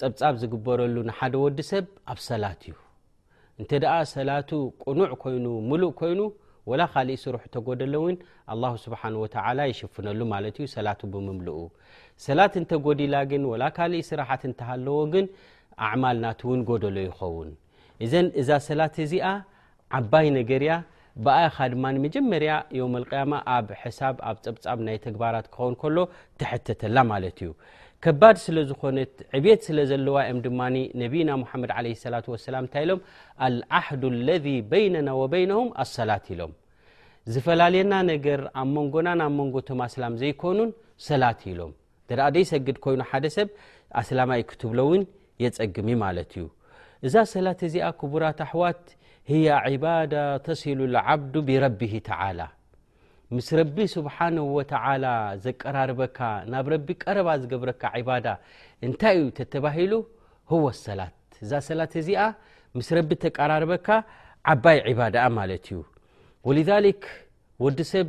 ጸብጻብ ዝግበረሉ ንሓደ ወዲ ሰብ ኣብ ሰላት እዩ እንተ ሰላቱ ቅኑዕ ኮይኑ ምሉእ ኮይኑ ወላ ካሊእ ስርሑ ተጎደለ ውን ኣላ ስብሓን ወተላ ይሽፍነሉ ማለት እዩ ሰላቱ ብምምልኡ ሰላት እንተጎዲላ ግን ወላ ካሊእ ስራሓት እንተሃለዎ ግን ኣዕማል ናትውን ጎደሎ ይኸውን እዘን እዛ ሰላት እዚኣ ዓባይ ነገር እያ ብኣ ኢኻ ድማ ንመጀመርያ ዮም ልቅያማ ኣብ ሕሳብ ኣብ ፀብፃብ ናይ ተግባራት ክኸውን ከሎ ትሕተተላ ማለት እዩ ከባድ ስለ ዝኾነት ዕብት ስለ ዘለዋ እዮም ድማ ነብይና ሙሓመድ ለ ሰላ ወሰላም እንታይ ኢሎም ኣልዓህዱ ለذ በይነና ወበይነሁም ኣሰላት ኢሎም ዝፈላልየና ነገር ኣብ መንጎናን ኣብ መንጎ ቶም ኣስላም ዘይኮኑን ሰላት ኢሎም እንተ ዘይሰግድ ኮይኑ ሓደ ሰብ ኣስላማይ ክትብሎ እውን የፀግም ማለት እዩ እዛ ሰላት እዚኣ ክቡራት ኣሕዋት ህያ ዕባዳ ተስሉ ዓብዱ ብረቢሂ ተላ ምስ ረቢ ስብሓን ወተላ ዘቀራርበካ ናብ ረቢ ቀረባ ዝገብረካ ዕባዳ እንታይ እዩ ተተባሂሉ ህወ ሰላት እዛ ሰላት እዚኣ ምስ ረቢ ተቀራርበካ ዓባይ ዕባዳኣ ማለት እዩ ወልሊክ ወዲ ሰብ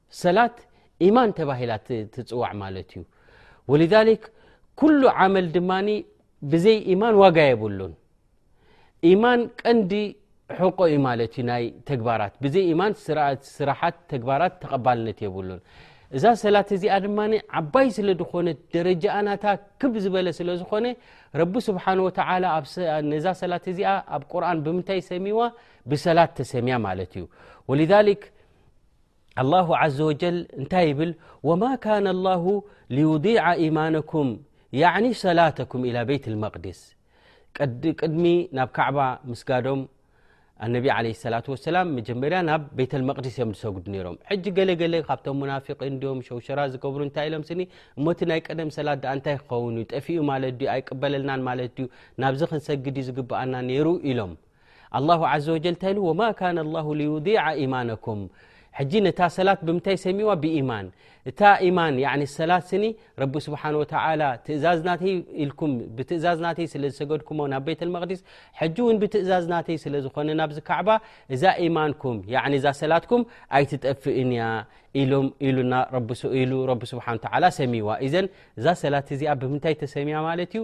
ሰላት ኢማን ተባሂላ ትፅዋዕ ማለት እዩ ወልዛሊክ ኩሉ ዓመል ድማ ብዘይ ኢማን ዋጋ የብሉን ኢማን ቀንዲ ሕቆ እዩ ማለት እዩ ናይ ተግባራት ብዘይ ኢማን ስራሓት ተግባራት ተቐባልነት የብሉን እዛ ሰላት እዚኣ ድማ ዓባይ ስለ ዝኾነት ደረጃኣናታ ክብ ዝበለ ስለ ዝኾነ ረቢ ስብሓን ወተላ ነዛ ሰላት እዚኣ ኣብ ቁርን ብምንታይ ሰሚዋ ብሰላት ተሰሚያ ማለት እዩ ወልሊክ ኣላሁ ዓዘ ወጀል እንታይ ይብል ወማ ካነ ላሁ ልዩዲዓ ኢማነኩም ያዕኒ ሰላተኩም ኢላ ቤት ልመቅድስ ቅድሚ ናብ ካዕባ ምስጋዶም ኣነቢ ዓለ ሰላት ወሰላም መጀመርያ ናብ ቤተ ልመቅድስ እዮም ዝሰጉዱ ነይሮም ሕጂ ገለገለ ካብቶም ሙናፊቅ እንድዮም ሸውሸራ ዝገብሩ እንታይ ኢሎም ስኒ እሞቲ ናይ ቀደም ሰላት ድኣ እንታይ ክኸውን እዩ ጠፊኡ ማለት ድዩ ኣይቅበለልናን ማለት ድዩ ናብዚ ክንሰግድ እዩ ዝግብኣና ነይሩ ኢሎም ኣላሁ ዘ ወጀል እንታይ ኢሉ ወማ ካነ ላሁ ልዩዲዓ ኢማነኩም ሕጂ ነታ ሰላት ብምንታይ ሰሚዋ ብኢማን እታ ኢማን ሰላት ስኒ ረቢ ስብሓን ወተላ ትእዛዝ ናተይ ኢልኩም ብትእዛዝ ናተይ ስለ ዝሰገድኩሞ ናብ ቤት መቅዲስ ሕጂ እውን ብትእዛዝ ናተይ ስለ ዝኾነ ናብዚ ካዕባ እዛ ኢማንኩም እዛ ሰላትኩም ኣይትጠፍእን እያ ኢሎም ኢሉና ኢሉ ረቢ ስብሓን ተላ ሰሚዋ እዘን እዛ ሰላት እዚኣ ብምንታይ ተሰሚያ ማለት እዩ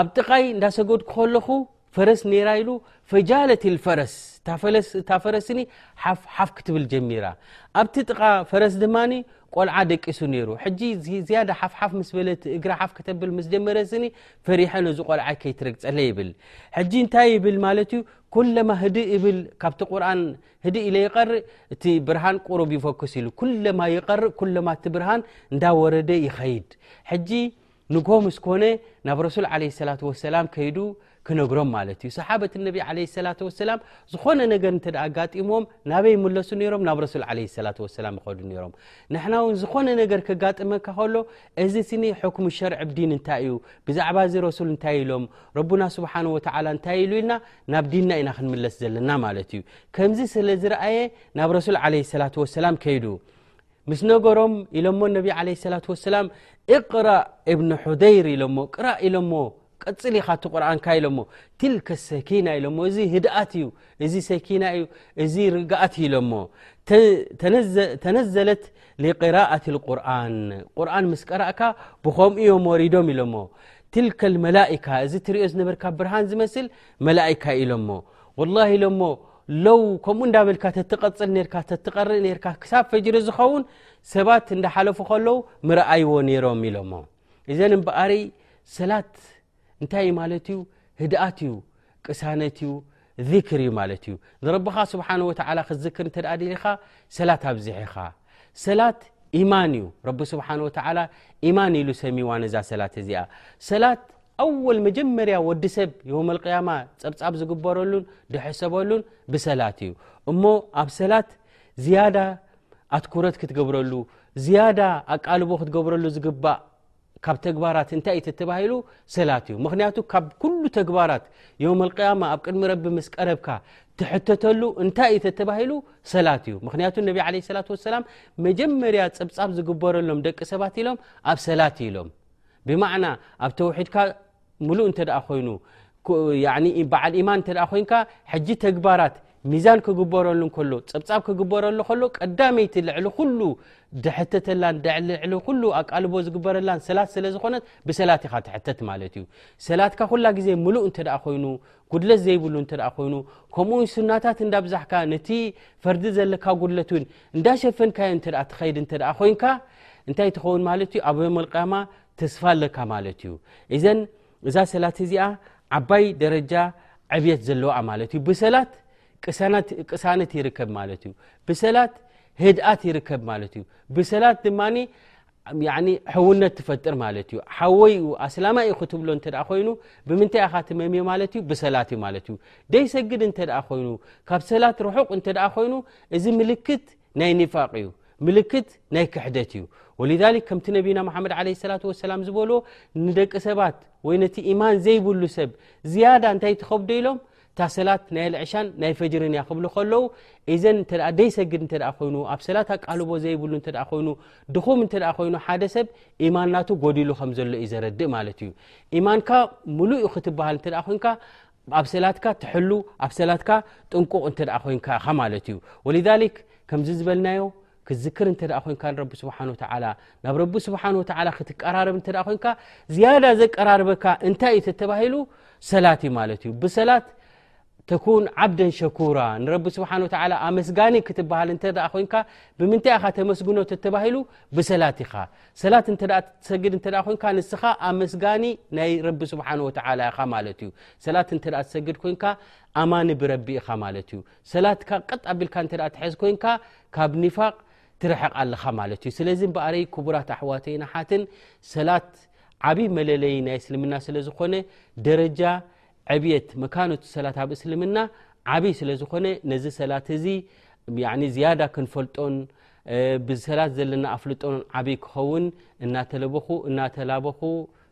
ኣብ ጥቃይ እንዳሰገድኩ ከለኹ ፈረስ ነራ ኢሉ ፈጃለት ፈረስ እታ ፈረስኒ ሓፍሓፍ ክትብል ጀሚራ ኣብቲ ጥቃ ፈረስ ድማ ቆልዓ ደቂሱ ነይሩ ሕጂ ዝያዳ ሓፍሓፍ ምስ በለት እግራ ሓፍ ክተብል ምስ ጀመረስኒ ፈሪሐ ነዚ ቆልዓ ከይትረግፀለ ይብል ሕጂ እንታይ ይብል ማለት እዩ ኩለማ ህድእ ይብል ካብቲ ቁርን ህድእ ኢለ ይቀርእ እቲ ብርሃን ቁሩብ ይፈክስ ኢሉ ኩለማ ይቀርእ ኩለማ እቲ ብርሃን እንዳወረደ ይኸይድ ሕጂ ንግሆ ምስ ኮነ ናብ ረሱል ዓለ ሰላት ወሰላም ከይዱ ክነግሮም ማለት እዩ ሰሓበት ነቢ ዓለ ሰላት ወሰላም ዝኾነ ነገር እንተ ኣጋጢሞም ናበይ ይምለሱ ነይሮም ናብ ረሱል ዓለ ሰላት ወሰላም ይኸዱ ነይሮም ንሕና እውን ዝኾነ ነገር ከጋጥመካ ከሎ እዚ ስኒ ሕክሙ ሸርዒ ብዲን እንታይ እዩ ብዛዕባ እዚ ረሱል እንታይ ኢሎም ረቡና ስብሓን ወተዓላ እንታይ ኢሉ ኢልና ናብ ዲንና ኢና ክንምለስ ዘለና ማለት እዩ ከምዚ ስለ ዝረኣየ ናብ ረሱል ዓለ ሰላት ወሰላም ከይዱ ምስ ነገሮም ኢሎሞ ነቢ ለ ሰላት ወሰላም እቅራእ እብኒ ሑደይር ኢሎሞ ቅራእ ኢሎሞ ቀፅሊ ኢኻ እቲ ቁርኣንካ ኢሎሞ ትልከ ሰኪና ኢሎሞ እዚ ህድኣት እዩ እዚ ሰኪና እዩ እዚ ርግኣት ኢሎሞ ተነዘለት ሊቅራኣት ቁርን ቁርን ምስ ቀራእካ ብከምኡ እዮም ወሪዶም ኢሎሞ ትልከ መላካ እዚ ትሪኦ ዝነበርካ ብርሃን ዝመስል መላእካ ኢሎሞ ወላ ኢሎሞ ለው ከምኡ እንዳበልካ ተትቐፅል ነርካ ተትቐርእ ነርካ ክሳብ ፈጅሪ ዝኸውን ሰባት እንዳሓለፉ ከለዉ ምርኣይዎ ነይሮም ኢሎሞ እዘን እምበኣሪ ሰላት እንታይ እዩ ማለት እዩ ህድኣት እዩ ቅሳነት እዩ ዚክር እዩ ማለት እዩ ንረብኻ ስብሓን ወተዓላ ክትዝክር እንተ ኣ ድልኻ ሰላት ኣብዚሒኻ ሰላት ኢማን እዩ ረቢ ስብሓን ወተዓላ ኢማን ኢሉ ሰሚዋ ነዛ ሰላት እዚኣ ሰላት ኣወል መጀመርያ ወዲ ሰብ የውመልቅያማ ጸብጻብ ዝግበረሉን ድሕሰበሉን ብሰላት እዩ እሞ ኣብ ሰላት ዝያዳ ኣትኩረት ክትገብረሉ ዝያዳ ኣቃልቦ ክትገብረሉ ዝግባእ ካብ ተግባራት እንታይ እዩ ተተባሂሉ ሰላት እዩ ምክንያቱ ካብ ኩሉ ተግባራት የውመልቅያማ ኣብ ቅድሚ ረቢ ምስ ቀረብካ ትሕተተሉ እንታይ እዩ ተተባሂሉ ሰላት እዩ ምክንያቱ ነቢ ለ ሰላት ወሰላም መጀመርያ ፀብፃብ ዝግበረሎም ደቂ ሰባት ኢሎም ኣብ ሰላት ኢሎም ብማዕና ኣብ ተውሒድካ ምሉእ እንተ ኮይኑ በዓል ኢማን እተ ኮንካ ሕጂ ተግባራት ሚዛን ክግበረሉ ከሎ ፀብፃብ ክግበረሉ ከሎ ቀዳመይቲ ልዕሊ ኩሉ ድሕተተላን ልዕሊ ኩሉ ኣቃልቦ ዝግበረላን ሰላት ስለ ዝኾነት ብሰላት ኢኻ ትሕተት ማለት እዩ ሰላትካ ኩላ ግዜ ምሉእ እንተ ኮይኑ ጉድለት ዘይብሉ እተ ኮይኑ ከምኡውን ስናታት እንዳብዛሕካ ነቲ ፈርዲ ዘለካ ጉድለት እውን እንዳሸፈንካዮ እተ ትኸይድ እተ ኮይንካ እንታይ ትኸውን ማለት እዩ ኣብ ዮም ልያማ ተስፋ ኣለካ ማለት እዩ እዘን እዛ ሰላት እዚኣ ዓባይ ደረጃ ዕብት ዘለዋ ማለት እዩ ብሰላት ቅሳነት ይርከብ ማለት እዩ ብሰላት ህድኣት ይርከብ ማለት እዩ ብሰላት ድማ ሕውነት ትፈጥር ማለት እዩ ሓወይ ዩ ኣስላማ ዩ ክትብሎ እተ ኮይኑ ብምንታይ ኢኻ ትመምዮ ማለት እዩ ብሰላት እዩ ማለት እዩ ደይሰግድ እንተ ኮይኑ ካብ ሰላት ርሑቕ እንተ ኮይኑ እዚ ምልክት ናይ ኒፋቅ እዩ ምልክት ናይ ክሕደት እዩ ወ ከምቲ ነቢና ሓመድ ለ ላ ሰላም ዝበልዎ ንደቂ ሰባት ወይ ነቲ ኢማን ዘይብሉ ሰብ ዝያዳ እንታይ ትኸብዶ ኢሎም እታ ሰላት ናይ ኣልዕሻን ናይ ፈጅርን እያ ክብሉ ከለዉ እዘን እተ ደይሰግድ እተ ኮይኑ ኣብ ሰላት ኣቃልቦ ዘይብሉ እተ ኮይኑ ድኹም እተ ኮይኑ ሓደ ሰብ ኢማን ናቱ ጎዲሉ ከም ዘሎ እዩ ዘረድእ ማለት እዩ ኢማንካ ምሉእ ዩ ክትበሃል እተ ኮንካ ኣብ ሰላትካ ትሕሉ ኣብ ሰላትካ ጥንቁቕ እተ ኮንካ ኢኻ ማለት እዩ ወልሊክ ከምዚ ዝበልናዮ ክትዝክር እንተ ኮንካ ንረቢ ስብሓን ወተዓላ ናብ ረቢ ስብሓን ወተዓላ ክትቀራረብ እንተ ኮንካ ዝያዳ ዘቀራርበካ እንታይ እዩ ተተባሂሉ ሰላት እዩ ማለት እዩ ብሰላት ተኩን ዓብደን ሸኩራ ንረቢ ስብሓን ወተዓላ ኣመስጋኒ ክትበሃል እንተ ኮንካ ብምንታይ ኢኻ ተመስግኖ ተተባሂሉ ብሰላት ኢኻ ሰላት እተ ትሰግድ እተ ኮንካ ንስኻ ኣመስጋኒ ናይ ረቢ ስብሓን ወተዓላ ኢኻ ማለት እዩ ሰላት እንተ ትሰግድ ኮንካ ኣማኒ ብረቢ ኢኻ ማለት እዩ ሰላትካ ቀጥ ኣቢልካ እንተ ትሐዝ ኮይንካ ካብ ኒፋቅ ትርሕቕ ኣለኻ ማለት እዩ ስለዚ በኣረይ ክቡራት ኣሕዋተይ ንሓትን ሰላት ዓብይ መለለይ ናይ እስልምና ስለ ዝኾነ ደረጃ ዕብት መካኖት ሰላት ኣብ እስልምና ዓብይ ስለ ዝኾነ ነዚ ሰላት እዚ ዝያዳ ክንፈልጦን ብሰላት ዘለና ኣፍልጦን ዓብይ ክኸውን እናተለበኹ እናተላበኹ